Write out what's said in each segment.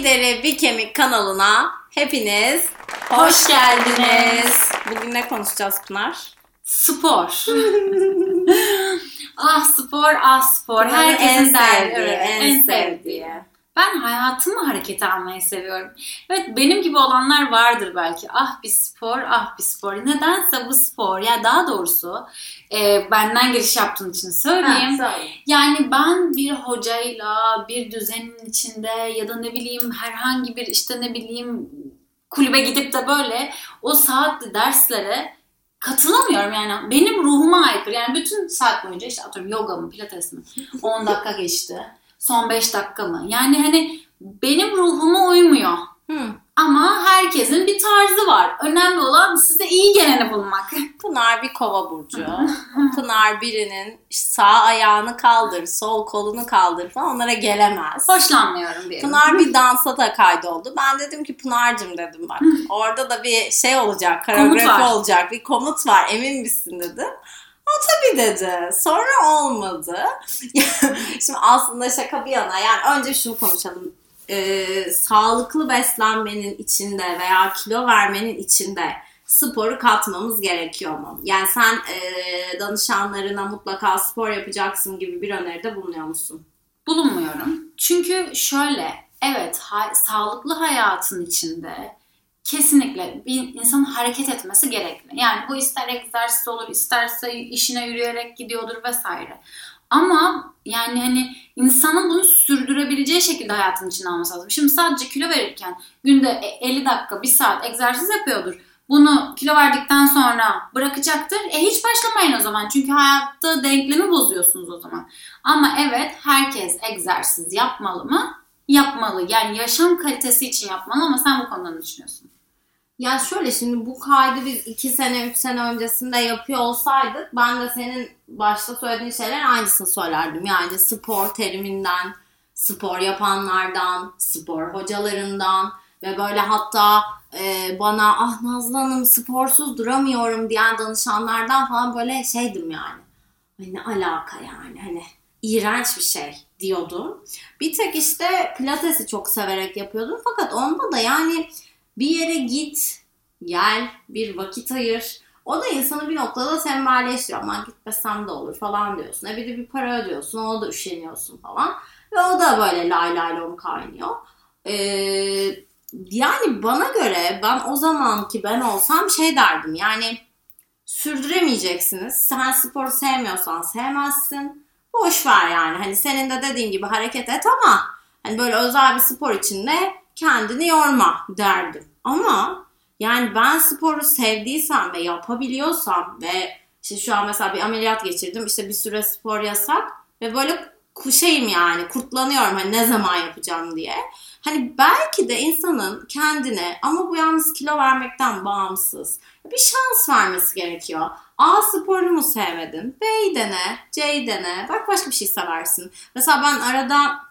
Bir Deri Bir Kemik kanalına hepiniz Hoş geldiniz. Bugün ne konuşacağız Pınar? Spor. ah spor, ah spor. Herkesin en derdi. sevdiği, en sevdiği. Ben hayatımı harekete almayı seviyorum. Evet benim gibi olanlar vardır belki. Ah bir spor, ah bir spor. Nedense bu spor. Ya daha doğrusu e, benden giriş yaptığın için söyleyeyim. Ha. Yani ben bir hocayla bir düzenin içinde ya da ne bileyim herhangi bir işte ne bileyim kulübe gidip de böyle o saatli derslere katılamıyorum yani benim ruhuma aykırı yani bütün saat boyunca işte atıyorum yoga mı pilates mi 10 dakika geçti son 5 dakika mı yani hani benim ruhuma uymuyor Hı. ama herkesin bir tarzı var önemli olan size iyi geleni bulmak Pınar bir kova burcu. Pınar birinin sağ ayağını kaldır, sol kolunu kaldır falan onlara gelemez. hoşlanmıyorum diyelim. Pınar bir dansa da kaydoldu. Ben dedim ki Pınar'cığım dedim bak. Orada da bir şey olacak, koreografi olacak, bir komut var emin misin dedim. O tabii dedi. Sonra olmadı. Şimdi aslında şaka bir yana yani önce şunu konuşalım. Ee, sağlıklı beslenmenin içinde veya kilo vermenin içinde sporu katmamız gerekiyor mu? Yani sen e, danışanlarına mutlaka spor yapacaksın gibi bir öneride bulunuyor musun? bulunmuyorum. Çünkü şöyle, evet ha- sağlıklı hayatın içinde kesinlikle bir insanın hareket etmesi gerekli. Yani bu ister egzersiz olur, isterse işine yürüyerek gidiyordur vesaire. Ama yani hani insanın bunu sürdürebileceği şekilde hayatın içine alması lazım. Şimdi sadece kilo verirken günde e- 50 dakika, 1 saat egzersiz yapıyordur. Bunu kilo verdikten sonra bırakacaktır. E hiç başlamayın o zaman. Çünkü hayatta denklemi bozuyorsunuz o zaman. Ama evet herkes egzersiz yapmalı mı? Yapmalı. Yani yaşam kalitesi için yapmalı ama sen bu konuda ne düşünüyorsun? Ya şöyle şimdi bu kaydı biz 2 sene 3 sene öncesinde yapıyor olsaydık ben de senin başta söylediğin şeyler aynısını söylerdim. Yani spor teriminden, spor yapanlardan, spor hocalarından ve böyle hatta e, bana ah Nazlı Hanım sporsuz duramıyorum diyen danışanlardan falan böyle şeydim yani. Ne alaka yani hani iğrenç bir şey diyordum. Bir tek işte pilatesi çok severek yapıyordum fakat onda da yani bir yere git, gel, bir vakit ayır. O da insanı bir noktada tembelleştiriyor. Aman gitmesem de olur falan diyorsun. E bir de bir para ödüyorsun. O da üşeniyorsun falan. Ve o da böyle lay lay lom kaynıyor. Ee, yani bana göre ben o zamanki ben olsam şey derdim. Yani sürdüremeyeceksiniz. Sen sporu sevmiyorsan sevmezsin. Boş ver yani. Hani senin de dediğin gibi hareket et ama hani böyle özel bir spor içinde kendini yorma derdim. Ama yani ben sporu sevdiysem ve yapabiliyorsam ve işte şu an mesela bir ameliyat geçirdim. işte bir süre spor yasak ve böyle kuşayım yani kurtlanıyorum hani ne zaman yapacağım diye. Hani belki de insanın kendine ama bu yalnız kilo vermekten bağımsız bir şans vermesi gerekiyor. A sporunu mu sevmedin? B'yi dene, C'yi dene. Belki başka bir şey seversin. Mesela ben arada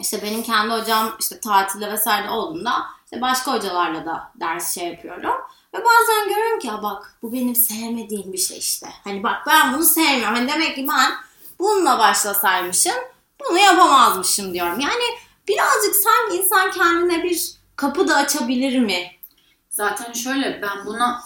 işte benim kendi hocam işte tatilde vesaire olduğunda işte başka hocalarla da ders şey yapıyorum. Ve bazen görüyorum ki ya bak bu benim sevmediğim bir şey işte. Hani bak ben bunu sevmiyorum. Hani demek ki ben bununla başlasaymışım bunu yapamazmışım diyorum. Yani birazcık sanki insan kendine bir kapı da açabilir mi? Zaten şöyle ben bunu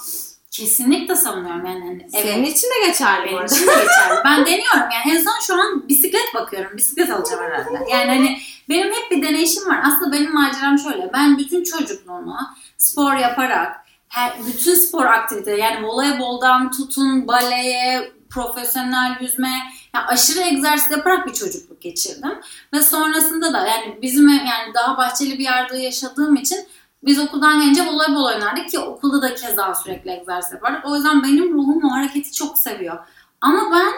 kesinlikle savunuyorum yani. Hani, evet. Senin için de geçerli bu Benim arada. için de geçerli. Ben deniyorum yani en son şu an bisiklet bakıyorum. Bisiklet alacağım herhalde. Yani hani benim hep bir deneyişim var. Aslında benim maceram şöyle. Ben bütün çocukluğumu spor yaparak her, bütün spor aktiviteleri yani voleyboldan tutun baleye, profesyonel yüzme yani aşırı egzersiz yaparak bir çocukluk geçirdim. Ve sonrasında da yani bizim ev- yani daha bahçeli bir yerde yaşadığım için biz okuldan gelince voleybol oynardık ki okulda da keza sürekli egzersiz yapardık. O yüzden benim ruhum o hareketi çok seviyor. Ama ben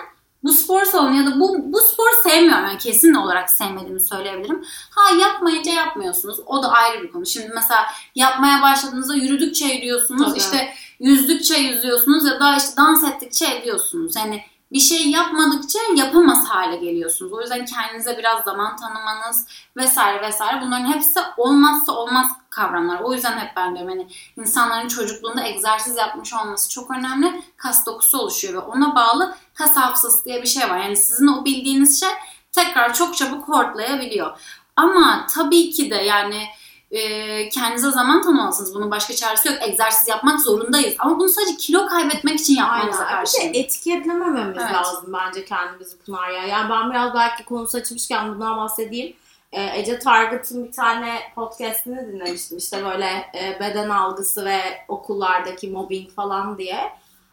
bu spor salonu ya da bu, bu sporu sevmiyorum. Yani kesin olarak sevmediğimi söyleyebilirim. Ha yapmayınca yapmıyorsunuz. O da ayrı bir konu. Şimdi mesela yapmaya başladığınızda yürüdükçe yürüyorsunuz. Tabii. işte yüzdükçe yüzüyorsunuz ya da işte dans ettikçe ediyorsunuz. Yani bir şey yapmadıkça yapamaz hale geliyorsunuz. O yüzden kendinize biraz zaman tanımanız vesaire vesaire bunların hepsi olmazsa olmaz kavramlar. O yüzden hep ben diyorum hani insanların çocukluğunda egzersiz yapmış olması çok önemli. Kas dokusu oluşuyor ve ona bağlı kas hafızası diye bir şey var. Yani sizin o bildiğiniz şey tekrar çok çabuk hortlayabiliyor. Ama tabii ki de yani e, kendinize zaman tanımalısınız. Bunun başka çaresi yok. Egzersiz yapmak zorundayız. Ama bunu sadece kilo kaybetmek için yapmamıza karşı. Bir de etiketlemememiz Evet. lazım bence kendimizi Pınar ya. Yani ben biraz belki konusu açmışken bundan bahsedeyim. Ee, Ece Target'ın bir tane podcastini dinlemiştim. İşte böyle e, beden algısı ve okullardaki mobbing falan diye.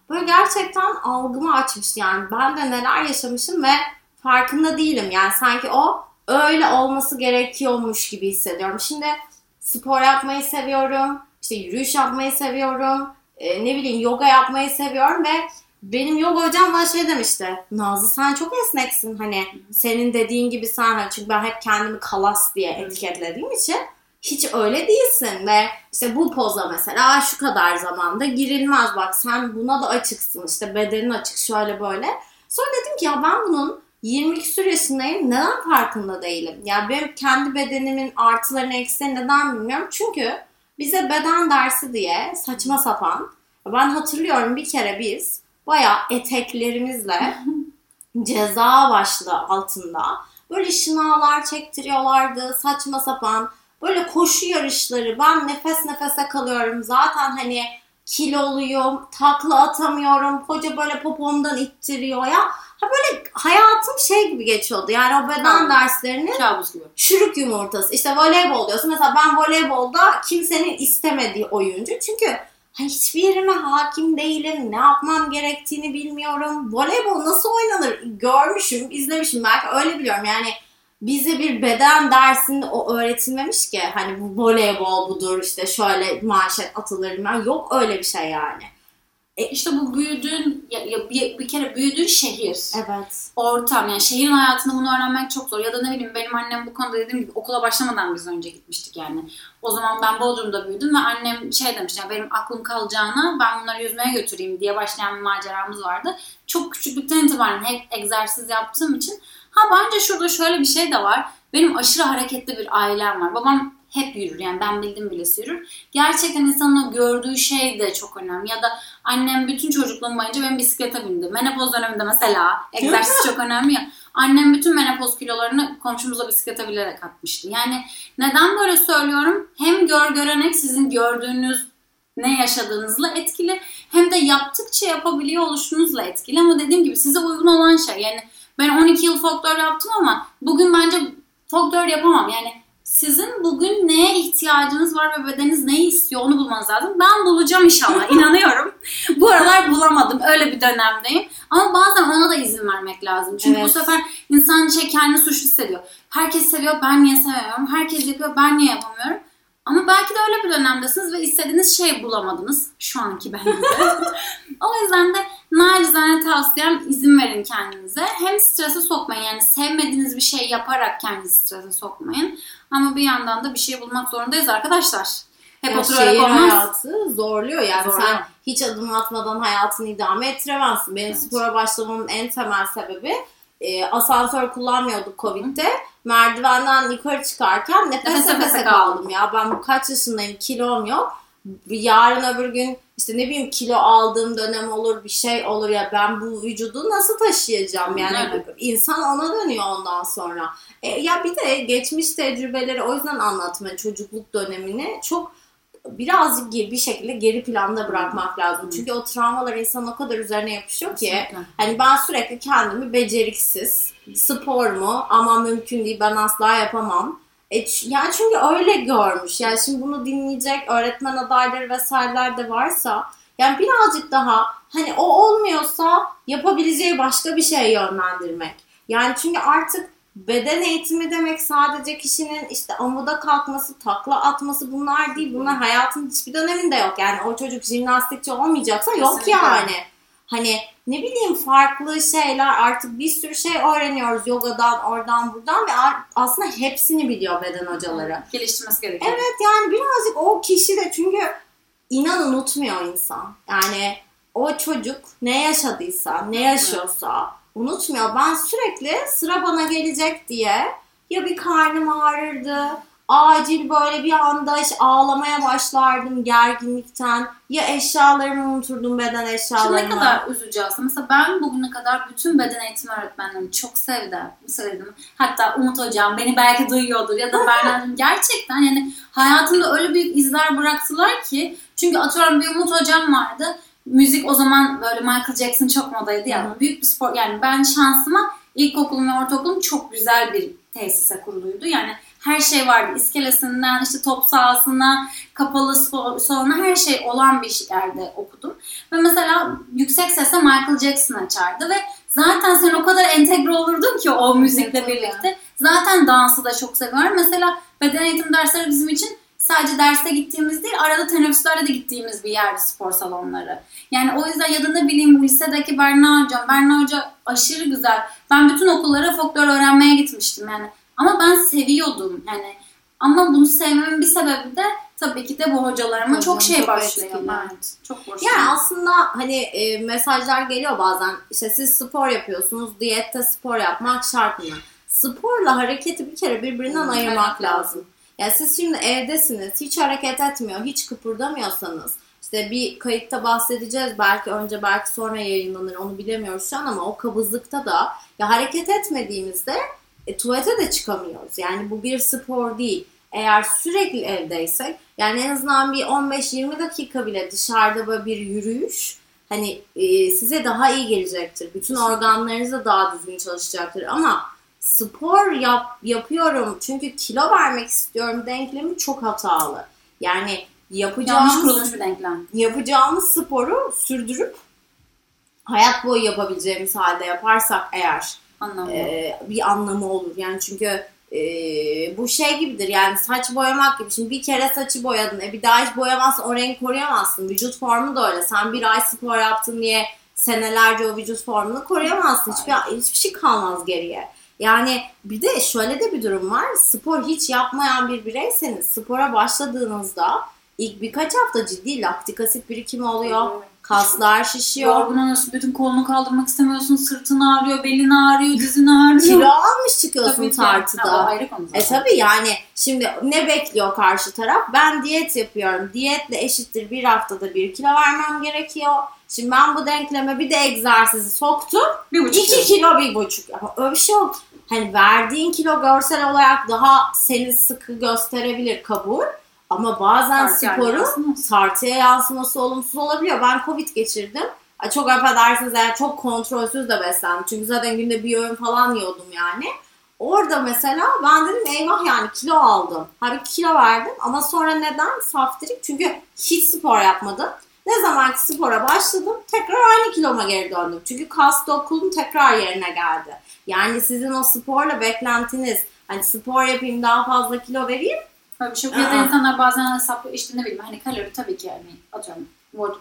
Böyle gerçekten algımı açmıştı yani. Ben de neler yaşamışım ve farkında değilim. Yani sanki o öyle olması gerekiyormuş gibi hissediyorum. Şimdi spor yapmayı seviyorum. İşte yürüyüş yapmayı seviyorum. Ee, ne bileyim yoga yapmayı seviyorum ve benim yoga hocam bana şey demişti. Nazlı sen çok esneksin hani senin dediğin gibi sen hani çünkü ben hep kendimi kalas diye etiketlediğim için hiç öyle değilsin ve işte bu poza mesela şu kadar zamanda girilmez bak sen buna da açıksın işte bedenin açık şöyle böyle. Sonra dedim ki ya ben bunun 20 küsur yaşındayım neden farkında değilim? Ya benim kendi bedenimin artılarını eksilerini neden bilmiyorum. Çünkü bize beden dersi diye saçma sapan ben hatırlıyorum bir kere biz bayağı eteklerimizle ceza başlığı altında böyle şınavlar çektiriyorlardı saçma sapan böyle koşu yarışları ben nefes nefese kalıyorum zaten hani kiloluyum takla atamıyorum hoca böyle popomdan ittiriyor ya ha böyle hayatım şey gibi geçiyordu yani o beden Tamam. derslerini Kabus gibi. yumurtası. İşte voleybol diyorsun. Mesela ben voleybolda kimsenin istemediği oyuncu. Çünkü hani hiçbir yerime hakim değilim. Ne yapmam gerektiğini bilmiyorum. Voleybol nasıl oynanır görmüşüm, izlemişim. Belki öyle biliyorum. Yani bize bir beden dersinde o öğretilmemiş ki. Hani bu voleybol budur işte şöyle manşet atılır. bilmem. Yok öyle bir şey yani. E işte bu büyüdüğün, ya, ya bir, bir kere büyüdüğün şehir. Evet. ortam yani şehrin hayatında bunu öğrenmek çok zor. Ya da ne bileyim benim annem bu konuda dediğim gibi okula başlamadan biz önce gitmiştik yani. O zaman ben Bodrum'da büyüdüm ve annem şey demiş yani benim aklım kalacağına ben bunları yüzmeye götüreyim diye başlayan bir maceramız vardı. Çok küçüklükten itibaren hep egzersiz yaptığım için ha bence şurada şöyle bir şey de var. Benim aşırı hareketli bir ailem var. Babam hep yürür yani ben bildim bile yürür. Gerçekten insanın o gördüğü şey de çok önemli. Ya da annem bütün çocukluğum boyunca benim bisiklete bindi. Menopoz döneminde mesela egzersiz çok önemli ya. Annem bütün menopoz kilolarını komşumuzla bisiklete bilerek atmıştı. Yani neden böyle söylüyorum? Hem gör görenek sizin gördüğünüz ne yaşadığınızla etkili hem de yaptıkça yapabiliyor oluşunuzla etkili ama dediğim gibi size uygun olan şey. Yani ben 12 yıl folklor yaptım ama bugün bence folklor yapamam. Yani sizin bugün neye ihtiyacınız var ve bedeniniz neyi istiyor onu bulmanız lazım. Ben bulacağım inşallah inanıyorum. bu aralar bulamadım öyle bir dönemdeyim. Ama bazen ona da izin vermek lazım. Çünkü Evet. bu sefer insan şey kendini suçlu hissediyor. Herkes seviyor ben niye sevmiyorum. Herkes yapıyor ben niye yapamıyorum. Ama belki de öyle bir dönemdesiniz ve istediğiniz şeyi bulamadınız. Şu anki ben gibi. o yüzden de nacizane tavsiyem izin verin kendinize. Hem strese sokmayın yani sevmediğiniz bir şey yaparak kendinizi strese sokmayın. Ama bir yandan da bir şey bulmak zorundayız arkadaşlar. Hep Ya oturarak şehir olmaz. hayatı zorluyor yani Zorluyor. sen hiç adım atmadan hayatını idame ettiremezsin. Benim Evet. spora başlamamın en temel sebebi e, asansör kullanmıyorduk Covid'de. Merdivenden yukarı çıkarken nefes Nefes nefese, nefese kaldım ya. Ben bu kaç yaşındayım kilom yok. Yarın öbür gün işte ne bileyim kilo aldığım dönem olur bir şey olur ya ben bu vücudu nasıl taşıyacağım yani Evet. insan ona dönüyor ondan sonra. E, ya bir de geçmiş tecrübeleri o yüzden anlatma çocukluk dönemini çok birazcık bir şekilde geri planda bırakmak lazım. Hı. Çünkü o travmalar insanın o kadar üzerine yapışıyor ki Kesinlikle. hani ben sürekli kendimi beceriksiz, spor mu ama mümkün değil ben asla yapamam. E, yani çünkü öyle görmüş. Yani şimdi bunu dinleyecek öğretmen adayları vesaireler de varsa yani birazcık daha hani o olmuyorsa yapabileceği başka bir şey yönlendirmek. Yani çünkü artık beden eğitimi demek sadece kişinin işte amuda kalkması, takla atması bunlar değil. Bunlar hayatın hiçbir döneminde yok. Yani o çocuk jimnastikçi olmayacaksa yok Kesinlikle. yani. Hani ne bileyim farklı şeyler artık bir sürü şey öğreniyoruz yogadan oradan buradan ve aslında hepsini biliyor beden hocaları. Geliştirmesi gerekiyor. Evet yani birazcık o kişi de çünkü inan unutmuyor insan. Yani o çocuk ne yaşadıysa, ne yaşıyorsa unutmuyor. Ben sürekli sıra bana gelecek diye ya bir karnım ağrırdı, acil böyle bir anda işte ağlamaya başlardım gerginlikten. Ya eşyalarımı unuturdum beden Şimdi eşyalarımı. ne kadar üzücü aslında. Mesela ben bugüne kadar bütün beden eğitimi öğretmenlerimi çok sevdim. Sevdim. Hatta Umut Hocam beni belki duyuyordur ya da Berna'cığım gerçekten yani hayatımda öyle büyük izler bıraktılar ki. Çünkü atıyorum bir Umut Hocam vardı. Müzik o zaman böyle Michael Jackson çok modaydı ya. Hı. Büyük bir spor. Yani ben şansıma ilkokulum ve ortaokulum çok güzel bir tesise kuruluydu. Yani her şey vardı. İskelesinden işte top sahasına, kapalı spor salonu her şey olan bir yerde okudum. Ve mesela yüksek sesle Michael Jackson açardı ve zaten sen o kadar entegre olurdun ki o müzikle birlikte. Zaten dansı da çok seviyorum. Mesela beden eğitim dersleri bizim için sadece derste gittiğimiz değil, arada teneffüslerde de gittiğimiz bir yerdi spor salonları. Yani o yüzden ya da ne bileyim lisedeki Berna Hocam. Berna Hoca aşırı güzel. Ben bütün okullara folklor öğrenmeye gitmiştim yani. Ama ben seviyordum yani. Ama bunu sevmemin bir sebebi de tabii ki de bu hocalarıma Hocam çok şey çok başlıyor. Evet, çok başlıyor. Yani aslında hani e, mesajlar geliyor bazen. İşte siz spor yapıyorsunuz. Diyette spor yapmak şart mı? Sporla hareketi bir kere birbirinden Hmm, ayırmak evet, lazım. Yani siz şimdi evdesiniz. Hiç hareket etmiyor. Hiç kıpırdamıyorsanız. işte bir kayıtta bahsedeceğiz. Belki önce belki sonra yayınlanır. Onu bilemiyoruz şu an ama o kabızlıkta da ya hareket etmediğimizde e, tuvalete de çıkamıyoruz. Yani bu bir spor değil. Eğer sürekli evdeysek yani en azından bir 15-20 dakika bile dışarıda böyle bir yürüyüş hani e, size daha iyi gelecektir. Bütün organlarınız da daha düzgün çalışacaktır. Ama spor yap, yapıyorum çünkü kilo vermek istiyorum denklemi çok hatalı. Yani yapacağımız, yapacağımız sporu sürdürüp hayat boyu yapabileceğimiz halde yaparsak eğer Anlamda. e, bir anlamı olur. Yani çünkü e, bu şey gibidir yani saç boyamak gibi. Şimdi bir kere saçı boyadın. E bir daha hiç boyamazsın. O rengi koruyamazsın. Vücut formu da öyle. Sen bir ay spor yaptın diye senelerce o vücut formunu koruyamazsın. Hiçbir, hiçbir şey kalmaz geriye. Yani bir de şöyle de bir durum var. Spor hiç yapmayan bir bireyseniz spora başladığınızda ilk birkaç hafta ciddi laktik asit birikimi oluyor. Kaslar şişiyor. Yorgun oluyorsun, bütün kolunu kaldırmak istemiyorsun, sırtın ağrıyor, belin ağrıyor, dizin ağrıyor. Kilo almış çıkıyorsun Tabii tartıda. O ayrı konu. E tabi yani şimdi ne bekliyor karşı taraf? Ben diyet yapıyorum. Diyetle eşittir bir haftada bir kilo vermem gerekiyor. Şimdi ben bu denkleme bir de egzersizi soktum. Bir buçuk 2 kilo bir buçuk. Ama öyle bir şey yok. Hani verdiğin kilo görsel olarak daha seni sıkı gösterebilir kabul. Ama bazen Tartıya sporu yansıması. tartıya yansıması olumsuz olabiliyor. Ben Covid geçirdim. Çok affedersiniz eğer çok kontrolsüz de beslendim. Çünkü zaten günde bir öğün falan yiyordum yani. Orada mesela ben dedim eyvah yani kilo aldım. Halbuki kilo verdim ama sonra neden? Saftirik. Çünkü hiç spor yapmadım. Ne zaman ki spora başladım tekrar aynı kiloma geri döndüm. Çünkü kas dokum tekrar yerine geldi. Yani sizin o sporla beklentiniz hani spor yapayım daha fazla kilo vereyim. Öyle bir şey yok. Ya da insanlar bazen hesaplıyor işte ne bileyim hani kalori tabii ki yani atıyorum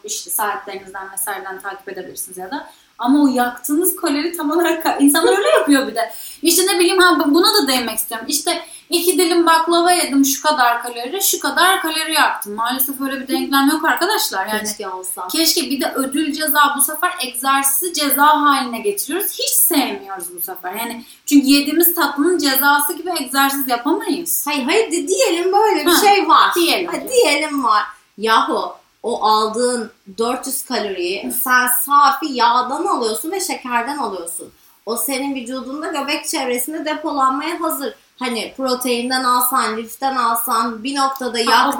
işte saatlerinizden vesaireden takip edebilirsiniz ya da ama o yaktığınız kalori tam olarak insanlar öyle yapıyor bir de. İşte ne bileyim ha buna da değinmek istiyorum. İşte iki dilim baklava yedim şu kadar kalori, şu kadar kalori yaktım. Maalesef öyle bir denklem yok arkadaşlar. Yani Keşke olsa. Keşke bir de ödül ceza bu sefer egzersizi ceza haline getiriyoruz. Hiç sevmiyoruz bu sefer. Yani çünkü yediğimiz tatlının cezası gibi egzersiz yapamayız. Hayır hayır diyelim böyle bir Ha, şey var. diyelim. Ha, diyelim var. Yahu o aldığın 400 kaloriyi sen safi yağdan alıyorsun ve şekerden alıyorsun. O senin vücudunda göbek çevresinde depolanmaya hazır. Hani proteinden alsan, liften alsan bir noktada yaktın.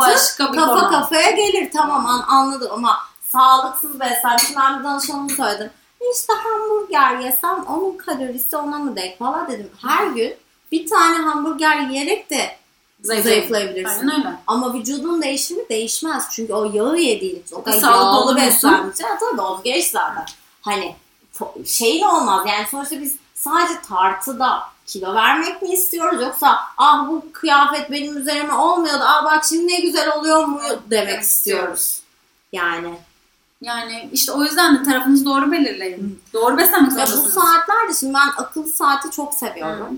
kafa konu. kafaya gelir tamam an, anladım ama sağlıksız beslenme. Şimdi ben bir danışanıma söyledim. İşte hamburger yesem onun kalorisi ona mı denk falan dedim. Her gün bir tane hamburger yiyerek de zayıflayabilirsin. Aynen öyle. Ama vücudun değişimi değişmez. Çünkü o yağı yediğin için o kadar Sağlıklı yağlı olamıyorsun. beslenmiş. Ya tabii onu geç zaten. Hani şeyin olmaz. Yani sonuçta biz sadece tartıda kilo vermek mi istiyoruz yoksa ah bu kıyafet benim üzerime olmuyordu. Ah bak şimdi ne güzel oluyor mu demek istiyoruz. Yani. Yani işte o yüzden de tarafınızı doğru belirleyin. Doğru beslenmek Ya bu zorundasınız. saatlerde şimdi ben akıllı saati çok seviyorum. Hı.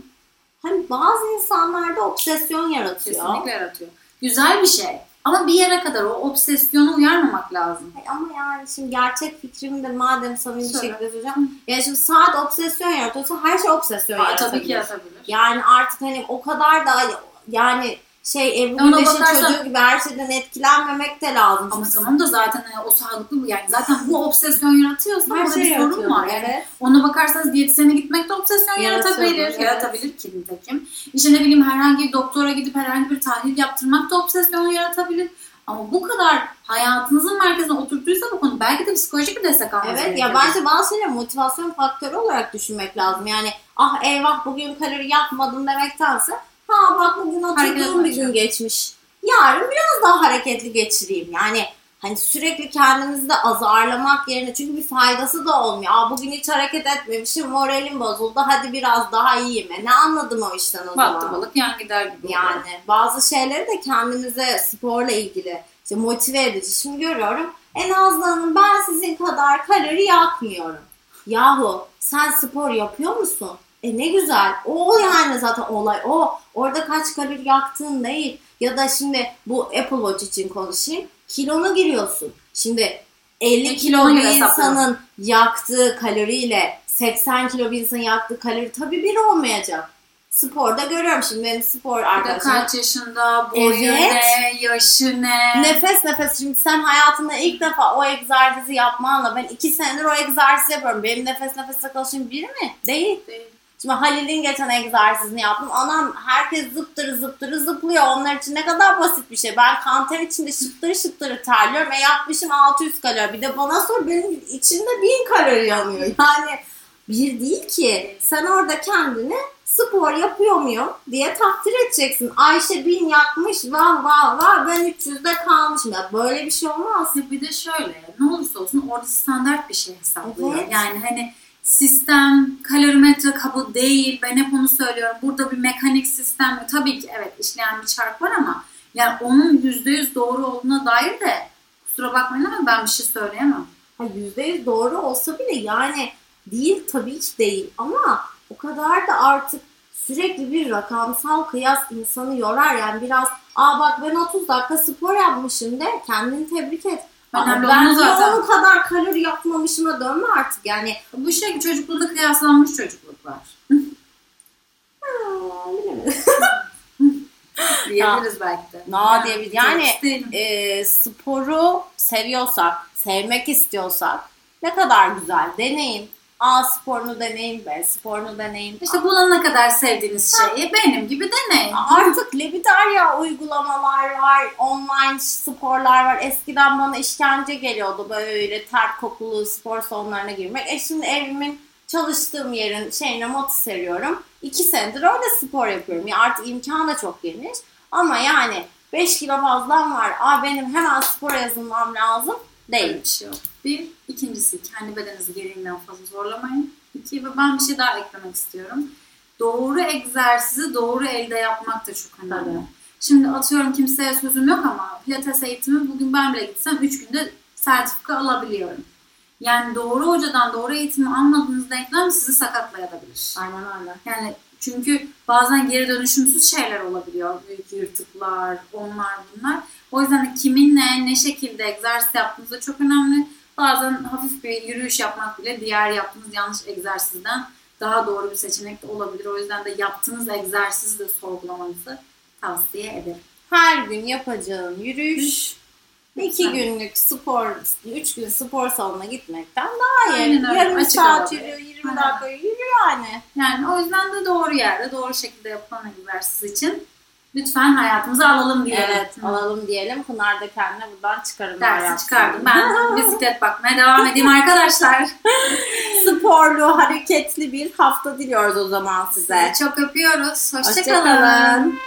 Hani bazı insanlarda obsesyon yaratıyor. Kesinlikle yaratıyor. Güzel bir şey. Ama bir yere kadar o obsesyona uyarmamak lazım. Ay Ama yani şimdi gerçek fikrimi de madem samimi Söyle. şekilde söyleyeceğim. Yani şimdi saat obsesyon yaratıyorsa her şey obsesyon Aa, yaratabilir. tabii ki yaratabilir. Yani artık hani o kadar da yani şey Ebru Güneş'in bakarsan- çocuğu gibi her şeyden etkilenmemek de lazım. Ama tamam da zaten hani o sağlıklı bu yani zaten bu obsesyon yaratıyorsa her şey bir sorun var. Yani Evet. Ona bakarsanız diyetisyene Yaratıyordur, yaratabilir. evet. Yaratabilir ki nitekim. İşte ne bileyim herhangi bir doktora gidip herhangi bir tahlil yaptırmak da obsesyon yaratabilir. Ama bu kadar hayatınızın merkezine oturttuysa bu konu belki de psikolojik bir destek almanız Evet ya bence bazı şeyleri motivasyon faktörü olarak düşünmek lazım. Yani ah eyvah bugün kalori yapmadım demektense ha bak bugün oturduğum bir gün geçmiş. Yarın biraz daha hareketli geçireyim. Yani hani sürekli kendimizi de azarlamak yerine çünkü bir faydası da olmuyor. Aa bugün hiç hareket etmemişim moralim bozuldu hadi biraz daha iyiyim. E, ne anladım o işten o Battı zaman? balık yan gider gibi. oluyor. Yani bazı şeyleri de kendimize sporla ilgili işte motive edici. Şimdi görüyorum en azından ben sizin kadar kalori yakmıyorum. Yahu sen spor yapıyor musun? E ne güzel. O yani zaten olay o. Orada kaç kalori yaktığın değil. Ya da şimdi bu Apple Watch için konuşayım. Kilonu giriyorsun. Şimdi 50 E, kilo bir insanın yaktığı kaloriyle 80 kilo bir insanın yaktığı kalori tabii bir olmayacak. Sporda görüyorum şimdi benim spor Bir de arkadaşlarım. kaç yaşında, boyu Evet. ne, yaşı ne. Nefes nefes şimdi sen hayatında ilk defa o egzersizi yapmanla ben iki senedir o egzersizi yapıyorum. Benim nefes nefese çalışım biri mi? Değil. Şimdi Halil'in geçen egzersizini yaptım. Anam herkes zıptırı zıptırı zıplıyor. Onlar için ne kadar basit bir şey. Ben kanter içinde şıptırı şıptırı terliyorum. E yapmışım 600 kalori. Bir de bana sor benim içinde 1000 kalori yanıyor. Yani bir değil ki. Sen orada kendini spor yapıyor muyum diye takdir edeceksin. Ayşe 1000 yakmış vah vah vah ben 300'de kalmışım. Ya böyle bir şey olmaz. Bir de şöyle ne olursa olsun orada standart bir şey hesaplıyor. Evet. Yani hani sistem, kalorimetre kabı değil. Ben hep onu söylüyorum. Burada bir mekanik sistem. Tabii ki evet işleyen bir çark var ama yani onun %100 doğru olduğuna dair de kusura bakmayın ama ben bir şey söyleyemem. Ha, %100 doğru olsa bile yani değil tabii ki değil ama o kadar da artık sürekli bir rakamsal kıyas insanı yorar yani biraz aa bak ben 30 dakika spor yapmışım de kendini tebrik et. Önemli ben olan zaten. onun kadar kalori yapmamışıma dönme artık yani. Bu şey çocukluğunda kıyaslanmış çocukluklar. Diyebiliriz belki de. Na diyebiliriz. Yani e, sporu seviyorsak, sevmek istiyorsak ne kadar güzel deneyin. A sporunu deneyin, B sporunu deneyin. İşte bulana kadar sevdiğiniz şeyi benim gibi deneyin. Artık Lebidarya uygulamalar var, online sporlar var. Eskiden bana işkence geliyordu böyle ter kokulu spor salonlarına girmek. E şimdi evimin çalıştığım yerin şeyine motu seriyorum. İki senedir öyle spor yapıyorum. Ya artık imkan da çok geniş. Ama yani 5 kilo fazlam var. Aa benim hemen spora yazılmam lazım. Öyle Değil. Bir ikincisi kendi bedeninizi gereğinden fazla zorlamayın. İki ve ben bir şey daha eklemek istiyorum. Doğru egzersizi doğru elde yapmak da çok önemli. Tabii. Şimdi atıyorum kimseye sözüm yok ama pilates eğitimi bugün ben bile gitsem 3 günde sertifika alabiliyorum. Yani doğru hocadan doğru eğitimi almadığınız denklem sizi sakatlayabilir. Aynen öyle. Yani çünkü bazen geri dönüşümsüz şeyler olabiliyor. Büyük yırtıklar, onlar bunlar. O yüzden de kiminle, ne şekilde egzersiz yaptığınız da çok önemli. Bazen hafif bir yürüyüş yapmak bile diğer yaptığınız yanlış egzersizden daha doğru bir seçenek de olabilir. O yüzden de yaptığınız egzersizi de sorgulamanızı tavsiye ederim. Her gün yapacağın yürüyüş, iki günlük spor, üç gün spor salonuna gitmekten daha iyi. Aynen. Yarım Açık saat yürüyor, 20 Aynen. dakika yürüyor yani. Yani o yüzden de doğru yerde, doğru şekilde yapılan egzersiz için lütfen hayatımıza alalım diyelim. Evet, Hı. alalım diyelim. Pınar da kendine buradan çıkarım. Dersi çıkardım. Ben bisiklet bakmaya devam edeyim arkadaşlar. Sporlu, hareketli bir hafta diliyoruz o zaman size. Çok öpüyoruz. Hoşçakalın. Hoşçakalın.